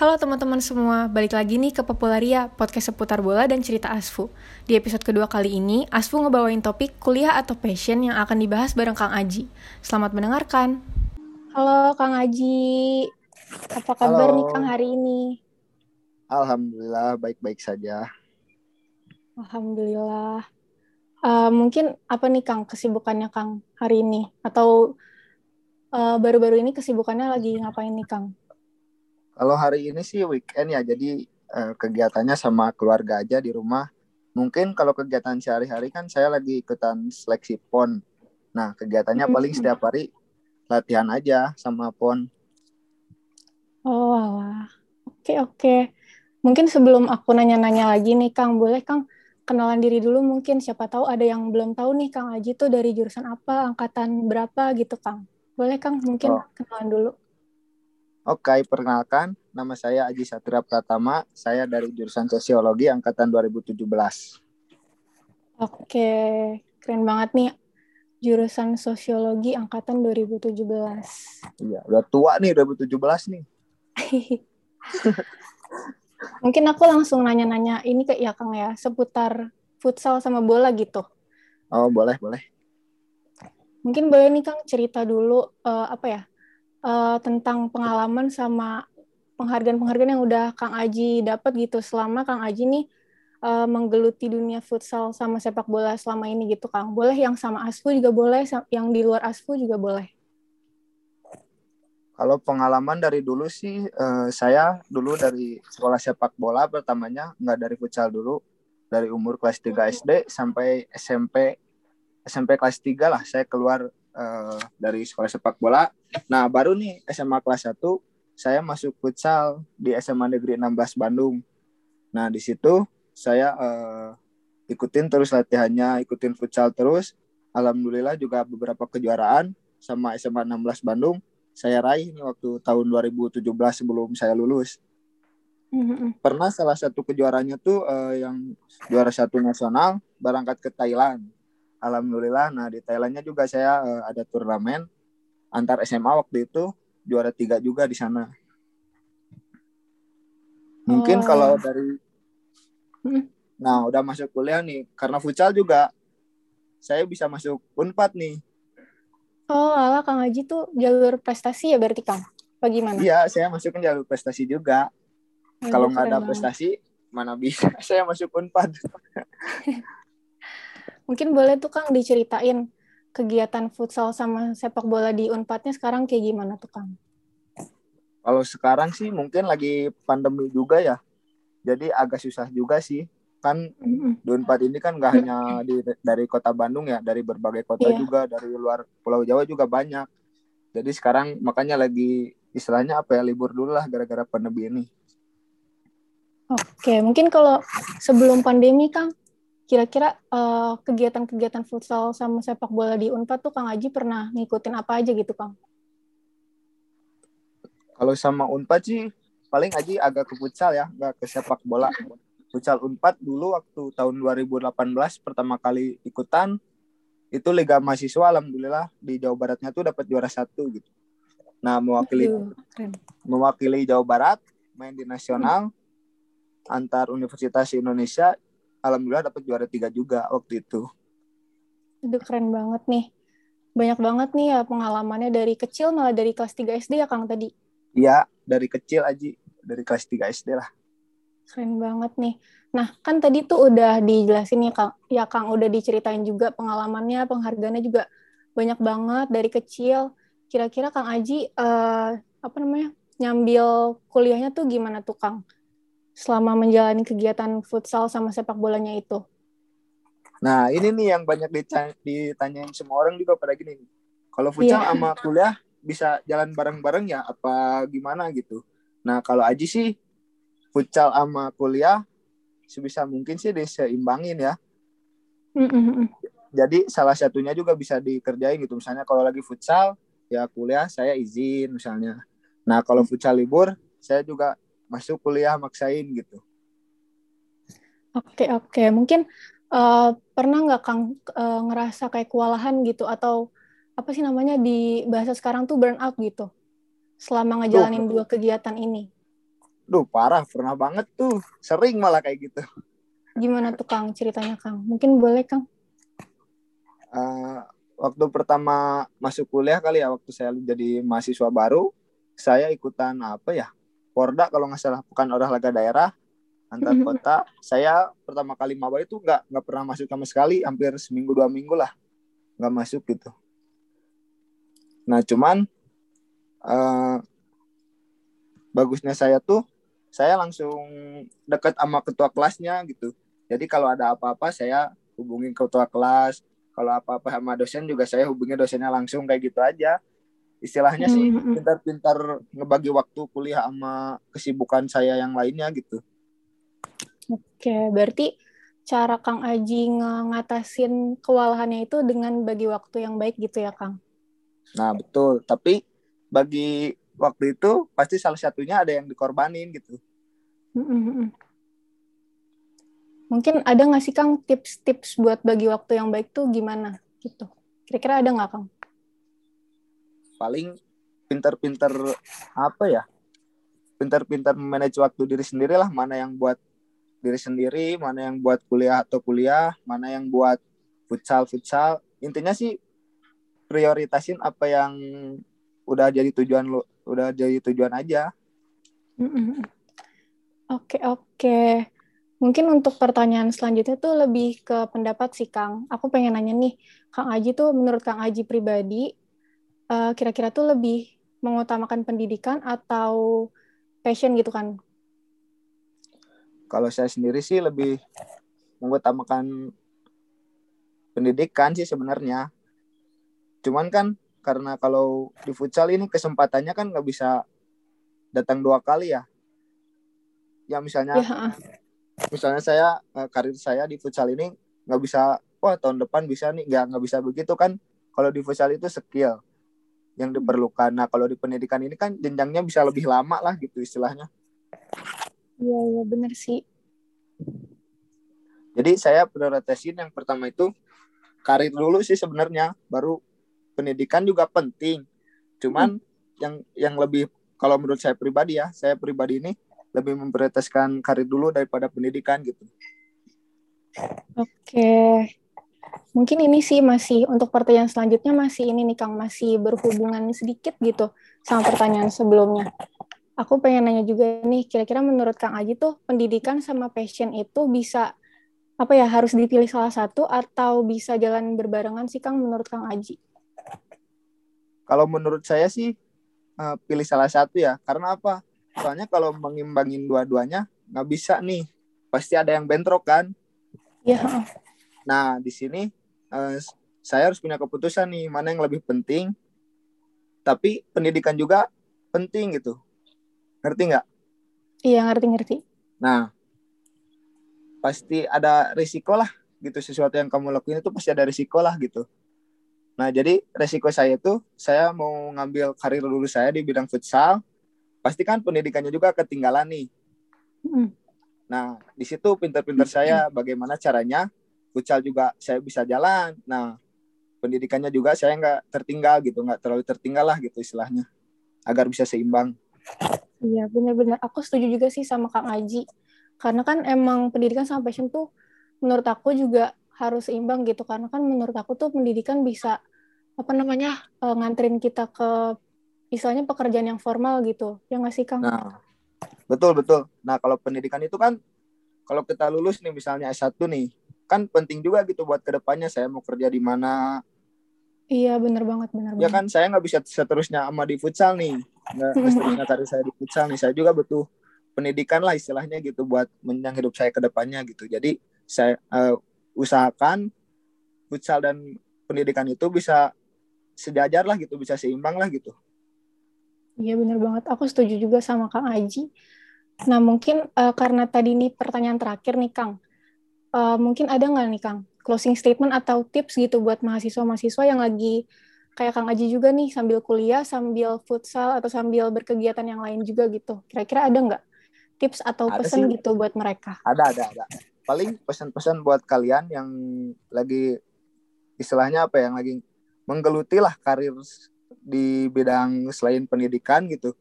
Halo teman-teman semua, balik lagi nih ke Popularia, podcast seputar bola dan cerita Asfu. Di episode kedua kali ini, Asfu ngebawain topik kuliah atau passion yang akan dibahas bareng Kang Aji. Selamat mendengarkan. Halo Kang Aji, apa kabar Halo. nih Kang hari ini? Alhamdulillah baik-baik saja. Alhamdulillah. Eh, mungkin apa nih Kang kesibukannya Kang hari ini? Atau eh, baru-baru ini kesibukannya lagi ngapain nih Kang? Kalau hari ini sih weekend ya, jadi eh, kegiatannya sama keluarga aja di rumah. Mungkin kalau kegiatan sehari-hari kan saya lagi ikutan seleksi PON. Nah, kegiatannya Hmm. paling setiap hari latihan aja sama PON. Oh, alah. Oke, oke. Mungkin sebelum aku nanya-nanya lagi nih, Kang, boleh Kang kenalan diri dulu mungkin. Siapa tahu ada yang belum tahu nih, Kang Aji tuh dari jurusan apa, angkatan berapa gitu, Kang. Boleh, Kang, mungkin Oh. kenalan dulu. Oke, perkenalkan, nama saya Aji Satria Pratama. Saya dari jurusan Sosiologi angkatan 2017. Oke, keren banget nih. Jurusan Sosiologi angkatan 2017. Iya, udah tua nih 2017 nih. Mungkin aku langsung nanya-nanya ini ke ya, Kang ya, seputar futsal sama bola gitu. Oh, boleh, boleh. Mungkin boleh nih Kang cerita dulu eh, apa ya eh, tentang pengalaman sama penghargaan-penghargaan yang udah Kang Aji dapat gitu selama Kang Aji nih eh, menggeluti dunia futsal sama sepak bola selama ini gitu Kang. Boleh yang sama Asfu juga boleh, yang di luar Asfu juga boleh. Kalau pengalaman dari dulu sih, eh, saya dulu dari sekolah sepak bola pertamanya nggak dari futsal dulu, dari umur kelas 3 SD sampai SMP SMP kelas 3 lah saya keluar eh, dari sekolah sepak bola. Nah baru nih SMA kelas 1 saya masuk futsal di SMA Negeri 16 Bandung. Nah di situ saya eh, ikutin terus latihannya, ikutin futsal terus. Alhamdulillah juga beberapa kejuaraan sama SMA 16 Bandung saya raih nih waktu tahun 2017 sebelum saya lulus. Mhm. Pernah salah satu kejuaraannya tuh eh, yang juara satu nasional berangkat ke Thailand. Alhamdulillah, nah di Thailandnya juga saya eh, ada turnamen antar SMA waktu itu juara tiga juga di sana. Mungkin Oh. kalau dari, Hmm. nah udah masuk kuliah nih, karena futsal juga saya bisa masuk Unpad nih. Oh, alah Kang Aji tuh jalur prestasi ya berarti Kang. Bagaimana? Iya, saya masukin jalur prestasi juga. Kalau nggak ada prestasi, mana bisa saya masuk Unpad. Mungkin boleh tuh Kang diceritain kegiatan futsal sama sepak bola di Unpadnya sekarang kayak gimana tuh Kang? Kalau sekarang sih mungkin lagi pandemi juga ya. Jadi agak susah juga sih. Kan Mhm. di Unpad ini kan nggak hanya di, dari kota Bandung ya, dari berbagai kota Iya. juga, dari luar Pulau Jawa juga banyak. Jadi sekarang makanya lagi istilahnya apa ya libur dulu lah gara-gara pandemi ini. Oke, mungkin kalau sebelum pandemi Kang, kira-kira eh, kegiatan-kegiatan futsal sama sepak bola di Unpad tuh Kang Aji pernah ngikutin apa aja gitu Kang? Kalau sama Unpad sih paling Aji agak ke futsal ya, nggak ke sepak bola. Futsal Unpad dulu waktu tahun 2018 pertama kali ikutan itu Liga Mahasiswa alhamdulillah di Jawa Baratnya tuh dapat juara satu gitu. Nah mewakili Aduh, keren. mewakili Jawa Barat main di nasional antar universitas Indonesia alhamdulillah dapat juara tiga juga waktu itu. Aduh, keren banget nih. Banyak banget nih ya pengalamannya dari kecil malah dari kelas 3 SD ya Kang tadi. Iya dari kecil Aji dari kelas 3 SD lah. Keren banget nih. Nah, kan tadi tuh udah dijelasin ya Kang, ya Kang udah diceritain juga pengalamannya, penghargaannya juga banyak banget dari kecil. Kira-kira Kang Aji eh, apa namanya? nyambil kuliahnya tuh gimana tuh Kang? Selama menjalani kegiatan futsal sama sepak bolanya itu. Nah ini nih yang banyak ditanyain semua orang juga pada gini. nih. Kalau futsal Iya. sama kuliah bisa jalan bareng-bareng ya apa gimana gitu. Nah kalau Aji sih futsal sama kuliah sebisa mungkin sih diseimbangin ya. Mm, mm, mm. Jadi salah satunya juga bisa dikerjain gitu. Misalnya kalau lagi futsal ya kuliah saya izin misalnya. Nah kalau futsal libur saya juga masuk kuliah maksain gitu. Oke, oke. Mungkin eh, pernah nggak Kang eh, ngerasa kayak kewalahan gitu atau apa sih namanya di bahasa sekarang tuh burnout gitu selama ngejalanin dua kegiatan ini? Duh parah, pernah banget tuh. Sering malah kayak gitu. Gimana tuh Kang ceritanya Kang? Mungkin boleh Kang. Uh, waktu pertama masuk kuliah kali ya, waktu saya jadi mahasiswa baru, saya ikutan apa ya? Porda kalau nggak salah, bukan olahraga daerah antar kota. saya pertama kali maba itu nggak nggak pernah masuk sama sekali, hampir seminggu dua minggu lah nggak masuk gitu. Nah cuman uh, bagusnya saya tuh saya langsung deket sama ketua kelasnya gitu. Jadi kalau ada apa-apa saya hubungin ketua kelas. Kalau apa-apa sama dosen juga saya hubungi dosennya langsung kayak gitu aja. Istilahnya sih hmm, hmm, hmm. pintar-pintar ngebagi waktu kuliah sama kesibukan saya yang lainnya gitu. Oke, berarti cara Kang Aji ngatasin kewalahannya itu dengan bagi waktu yang baik gitu ya, Kang? Nah, betul. Tapi bagi waktu itu pasti salah satunya ada yang dikorbanin gitu. Mungkin ada nggak sih Kang tips-tips buat bagi waktu yang baik tuh gimana gitu? Kira-kira ada nggak Kang? Paling pinter-pinter apa ya? Pinter-pinter manage waktu diri sendiri lah. Mana yang buat diri sendiri, mana yang buat kuliah atau kuliah, mana yang buat futsal futsal. Intinya sih prioritasin apa yang udah jadi tujuan lu udah jadi tujuan aja oke oke mungkin untuk pertanyaan selanjutnya tuh lebih ke pendapat sih Kang aku pengen nanya nih Kang Aji tuh menurut Kang Aji pribadi uh, kira-kira tuh lebih mengutamakan pendidikan atau passion gitu kan? Kalau saya sendiri sih lebih mengutamakan pendidikan sih sebenarnya. Cuman kan karena kalau di futsal ini kesempatannya kan nggak bisa datang dua kali ya. Ya misalnya ya. misalnya saya eh, karir saya di futsal ini nggak bisa wah tahun depan bisa nih. Nggak nggak bisa begitu kan. Kalau di futsal itu skill yang diperlukan nah kalau di pendidikan ini kan jenjangnya bisa lebih lama lah gitu istilahnya iya iya benar sih jadi saya prioritasin yang pertama itu karir dulu sih sebenarnya baru pendidikan juga penting. Cuman hmm. yang yang lebih kalau menurut saya pribadi ya, saya pribadi ini lebih memprioritaskan karir dulu daripada pendidikan gitu. Oke. Mungkin ini sih masih untuk pertanyaan selanjutnya masih ini nih Kang masih berhubungan sedikit gitu sama pertanyaan sebelumnya. Aku pengen nanya juga nih, kira-kira menurut Kang Aji tuh pendidikan sama passion itu bisa apa ya harus dipilih salah satu atau bisa jalan berbarengan sih Kang menurut Kang Aji? Kalau menurut saya sih uh, pilih salah satu ya. Karena apa? Soalnya kalau mengimbangin dua-duanya nggak bisa nih. Pasti ada yang bentrok kan? Iya. Nah di sini uh, saya harus punya keputusan nih mana yang lebih penting. Tapi pendidikan juga penting gitu. Ngerti nggak? Iya ngerti-ngerti. Nah pasti ada risiko lah gitu sesuatu yang kamu lakuin itu pasti ada risiko lah gitu Nah, jadi resiko saya itu saya mau ngambil karir dulu saya di bidang futsal, pasti kan pendidikannya juga ketinggalan nih. Mm. Nah, di situ pinter-pinter saya bagaimana caranya futsal juga saya bisa jalan. Nah, pendidikannya juga saya nggak tertinggal gitu, nggak terlalu tertinggal lah gitu istilahnya, agar bisa seimbang. Iya, benar-benar. Aku setuju juga sih sama Kang Aji. Karena kan emang pendidikan sama passion tuh menurut aku juga harus seimbang gitu. Karena kan menurut aku tuh pendidikan bisa apa namanya uh, nganterin kita ke misalnya pekerjaan yang formal gitu ya nggak sih kang? Nah betul betul. Nah kalau pendidikan itu kan kalau kita lulus nih misalnya S1 nih kan penting juga gitu buat ke depannya saya mau kerja di mana. Iya benar banget benar. Ya kan saya nggak bisa seterusnya sama di futsal nih nggak seterusnya karir saya di futsal nih saya juga butuh pendidikan lah istilahnya gitu buat menjang hidup saya ke depannya gitu. Jadi saya uh, usahakan futsal dan pendidikan itu bisa sejajar lah gitu bisa seimbang lah gitu iya benar banget aku setuju juga sama kang Aji nah mungkin uh, karena tadi ini pertanyaan terakhir nih kang uh, mungkin ada nggak nih kang closing statement atau tips gitu buat mahasiswa-mahasiswa yang lagi kayak Kang Aji juga nih sambil kuliah, sambil futsal atau sambil berkegiatan yang lain juga gitu. Kira-kira ada nggak tips atau pesan gitu buat mereka? Ada, ada, ada. Paling pesan-pesan buat kalian yang lagi istilahnya apa yang lagi menggeluti lah karir di bidang selain pendidikan gitu.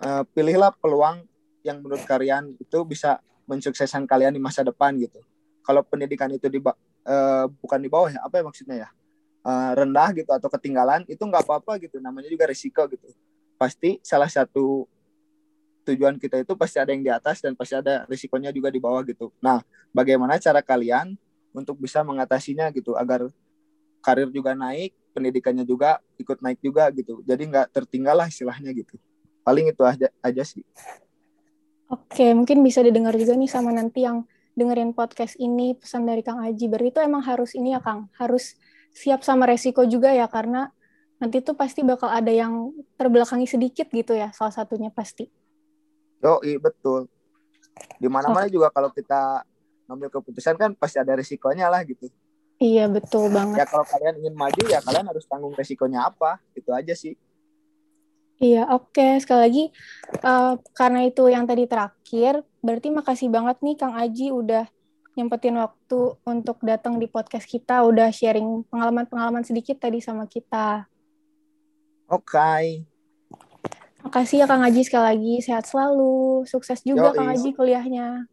uh, pilihlah peluang yang menurut kalian itu bisa mensukseskan kalian di masa depan gitu. Kalau pendidikan itu di uh, bukan di bawah ya, apa ya maksudnya ya? Uh, rendah gitu atau ketinggalan itu nggak apa-apa gitu. Namanya juga risiko gitu. Pasti salah satu tujuan kita itu pasti ada yang di atas dan pasti ada risikonya juga di bawah gitu. Nah, bagaimana cara kalian untuk bisa mengatasinya gitu agar karir juga naik, pendidikannya juga ikut naik juga gitu. Jadi nggak tertinggal lah istilahnya gitu. Paling itu aja, aja sih. Oke, mungkin bisa didengar juga nih sama nanti yang dengerin podcast ini pesan dari Kang Aji. Berarti itu emang harus ini ya Kang, harus siap sama resiko juga ya karena nanti tuh pasti bakal ada yang terbelakangi sedikit gitu ya salah satunya pasti. Yo, iya betul. Di mana-mana oh. juga kalau kita ngambil keputusan kan pasti ada resikonya lah gitu. Iya betul banget. Ya kalau kalian ingin maju ya kalian harus tanggung resikonya apa, itu aja sih. Iya, oke. Okay. Sekali lagi, uh, karena itu yang tadi terakhir, berarti makasih banget nih Kang Aji udah nyempetin waktu untuk datang di podcast kita, udah sharing pengalaman-pengalaman sedikit tadi sama kita. Oke. Okay. Makasih ya Kang Aji sekali lagi, sehat selalu, sukses juga Yoi. Kang Aji kuliahnya.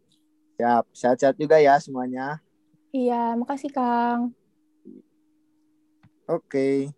Siap, sehat-sehat juga ya semuanya. Iya, makasih Kang. Oke. Okay.